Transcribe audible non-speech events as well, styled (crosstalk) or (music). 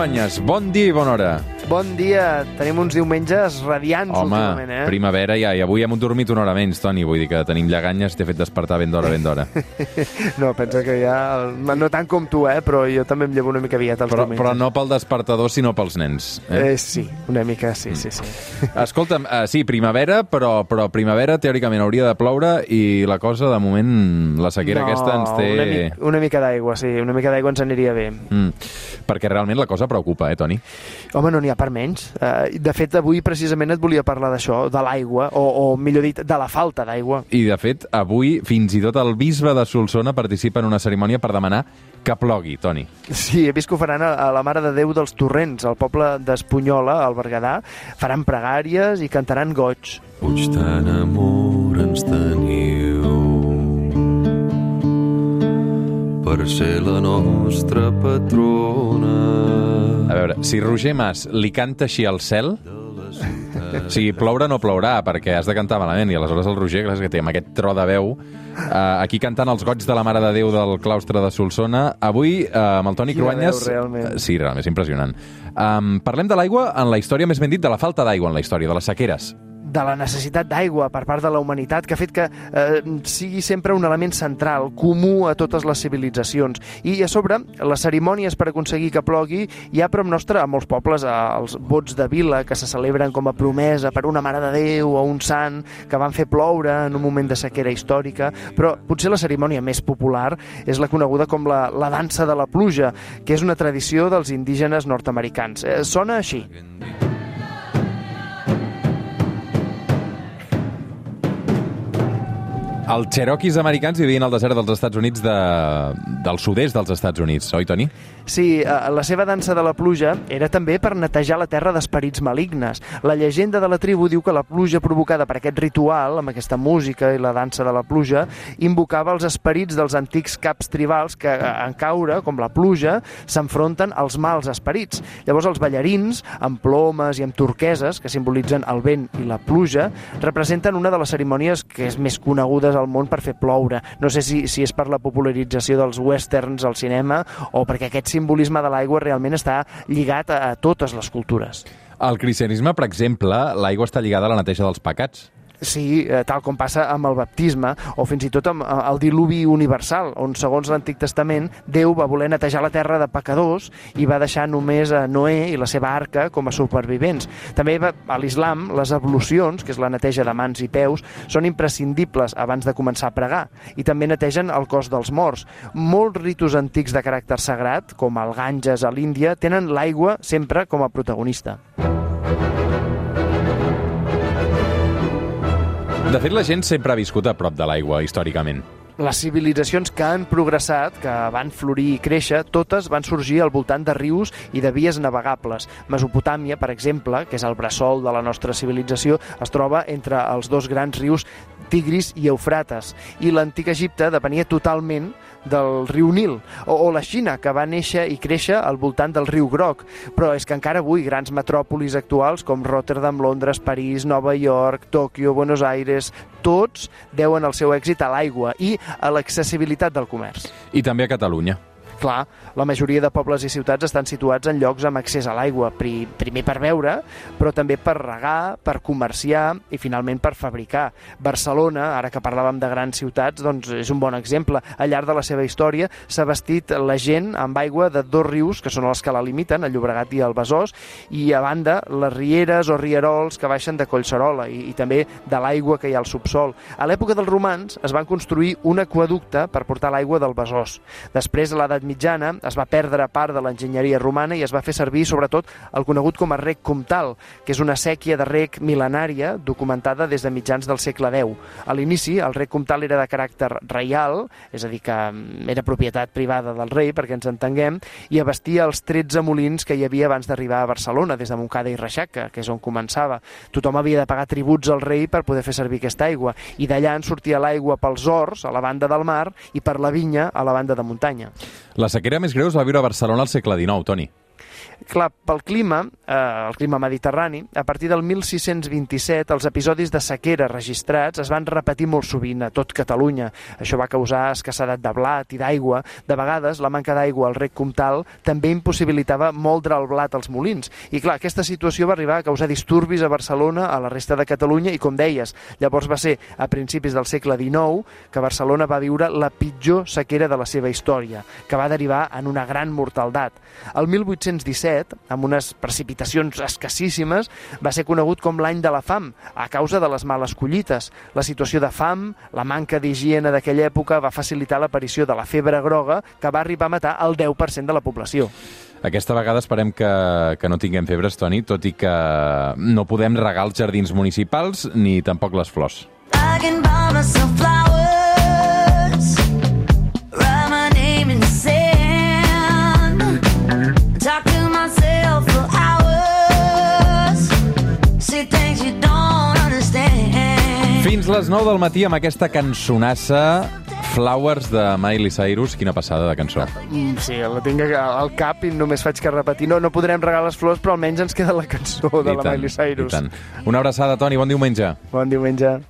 Cruanyes, bon dia i bona hora. Bon dia, tenim uns diumenges radiants Home, últimament, eh? primavera ja, i avui hem dormit una hora menys, Toni, vull dir que tenim lleganyes, t'he fet despertar ben d'hora, ben d'hora. (laughs) No, pensa que ja... No tant com tu, eh? Però jo també em llevo una mica aviat els Però, diumenges. però no pel despertador, sinó pels nens. Eh? Eh, sí, una mica, sí, sí, sí. (laughs) Escolta'm, uh, sí, primavera, però, però primavera teòricament hauria de ploure i la cosa, de moment, la sequera no, aquesta ens té... Una, mica, una mica d'aigua, sí, una mica d'aigua ens aniria bé. Mm, perquè realment la cosa preocupa, eh, Toni? Home, no n'hi ha per menys. Uh, de fet, avui precisament et volia parlar d'això, de l'aigua, o, o millor dit, de la falta d'aigua. I, de fet, avui fins i tot el bisbe de Solsona participa en una cerimònia per demanar que plogui, Toni. Sí, he vist que ho faran a, a la Mare de Déu dels Torrents, al poble d'Espunyola, al Berguedà. Faran pregàries i cantaran goig. Puig tant amor ens teniu per ser la nostra patrona. A veure, si Roger Mas li canta així al cel, o sigui, ploure no plourà, perquè has de cantar malament, i aleshores el Roger, és que té amb aquest tro de veu, uh, aquí cantant els goig de la Mare de Déu del claustre de Solsona, avui uh, amb el Toni Quina Cruanyes... veu, realment. Uh, sí, realment, és impressionant. Um, parlem de l'aigua en la història, més ben dit, de la falta d'aigua en la història, de les sequeres. De la necessitat d'aigua per part de la humanitat que ha fet que eh, sigui sempre un element central, comú a totes les civilitzacions. I a sobre, les cerimònies per aconseguir que plogui hi ha prop nostre a molts pobles els vots de vila que se celebren com a promesa per una mare de Déu o un sant que van fer ploure en un moment de sequera històrica, però potser la cerimònia més popular és la coneguda com la, la dansa de la pluja, que és una tradició dels indígenes nord-americans. Eh, sona així. Els cherokees americans vivien al desert dels Estats Units de, del sud-est dels Estats Units, oi, Toni? Sí, eh, la seva dansa de la pluja era també per netejar la terra d'esperits malignes. La llegenda de la tribu diu que la pluja provocada per aquest ritual, amb aquesta música i la dansa de la pluja, invocava els esperits dels antics caps tribals que, eh, en caure, com la pluja, s'enfronten als mals esperits. Llavors els ballarins, amb plomes i amb turqueses, que simbolitzen el vent i la pluja, representen una de les cerimònies que és més conegudes al món per fer ploure. No sé si, si és per la popularització dels westerns al cinema o perquè aquest simbolisme de l'aigua realment està lligat a, a totes les cultures. Al cristianisme, per exemple, l'aigua està lligada a la neteja dels pecats. Sí, eh, tal com passa amb el baptisme o fins i tot amb eh, el diluvi universal, on segons l'Antic Testament Déu va voler netejar la terra de pecadors i va deixar només a Noé i la seva arca com a supervivents. També va, a l'islam les ablucions, que és la neteja de mans i peus, són imprescindibles abans de començar a pregar i també netegen el cos dels morts. Molts ritus antics de caràcter sagrat, com el Ganges a l'Índia, tenen l'aigua sempre com a protagonista. De fet, la gent sempre ha viscut a prop de l'aigua, històricament. Les civilitzacions que han progressat, que van florir i créixer, totes van sorgir al voltant de rius i de vies navegables. Mesopotàmia, per exemple, que és el bressol de la nostra civilització, es troba entre els dos grans rius Tigris i Eufrates. I l'antic Egipte depenia totalment del riu Nil, o, o la Xina, que va néixer i créixer al voltant del riu Groc. Però és que encara avui grans metròpolis actuals com Rotterdam, Londres, París, Nova York, Tòquio, Buenos Aires, tots deuen el seu èxit a l'aigua i a l'accessibilitat del comerç. I també a Catalunya. Clar, la majoria de pobles i ciutats estan situats en llocs amb accés a l'aigua, pri primer per beure, però també per regar, per comerciar i finalment per fabricar. Barcelona, ara que parlàvem de grans ciutats, doncs és un bon exemple. Al llarg de la seva història s'ha vestit la gent amb aigua de dos rius, que són els que la limiten, el Llobregat i el Besòs, i a banda les rieres o rierols que baixen de Collserola i, i també de l'aigua que hi ha al subsol. A l'època dels romans es van construir un aquaducte per portar l'aigua del Besòs. Després, a l'edat mitjana, es va perdre part de l'enginyeria romana i es va fer servir sobretot el conegut com a rec comtal, que és una sèquia de rec mil·lenària documentada des de mitjans del segle X. A l'inici, el rec comtal era de caràcter reial, és a dir, que mm, era propietat privada del rei, perquè ens entenguem, i abastia els 13 molins que hi havia abans d'arribar a Barcelona, des de Montcada i Reixaca, que és on començava. Tothom havia de pagar tributs al rei per poder fer servir aquesta aigua, i d'allà en sortia l'aigua pels horts, a la banda del mar, i per la vinya, a la banda de muntanya. La sequera més greu es va viure a Barcelona al segle XIX, Toni. Clar, pel clima, eh, el clima mediterrani, a partir del 1627 els episodis de sequera registrats es van repetir molt sovint a tot Catalunya. Això va causar escassedat de blat i d'aigua. De vegades, la manca d'aigua al rec comtal també impossibilitava moldre el blat als molins. I clar, aquesta situació va arribar a causar disturbis a Barcelona, a la resta de Catalunya, i com deies, llavors va ser a principis del segle XIX que Barcelona va viure la pitjor sequera de la seva història, que va derivar en una gran mortaldat. El 1817, amb unes precipitacions escassíssimes, va ser conegut com l'any de la fam, a causa de les males collites. La situació de fam, la manca d'higiene d'aquella època va facilitar l'aparició de la febre groga, que va arribar a matar el 10% de la població. Aquesta vegada esperem que, que no tinguem febres, Toni, tot i que no podem regar els jardins municipals ni tampoc les flors. I can buy myself flowers, les 9 del matí amb aquesta cançonassa Flowers de Miley Cyrus. Quina passada de cançó. Mm, sí, la tinc al cap i només faig que repetir. No, no podrem regar les flors, però almenys ens queda la cançó de I la tant, Miley Cyrus. Una abraçada, Toni. Bon diumenge. Bon diumenge.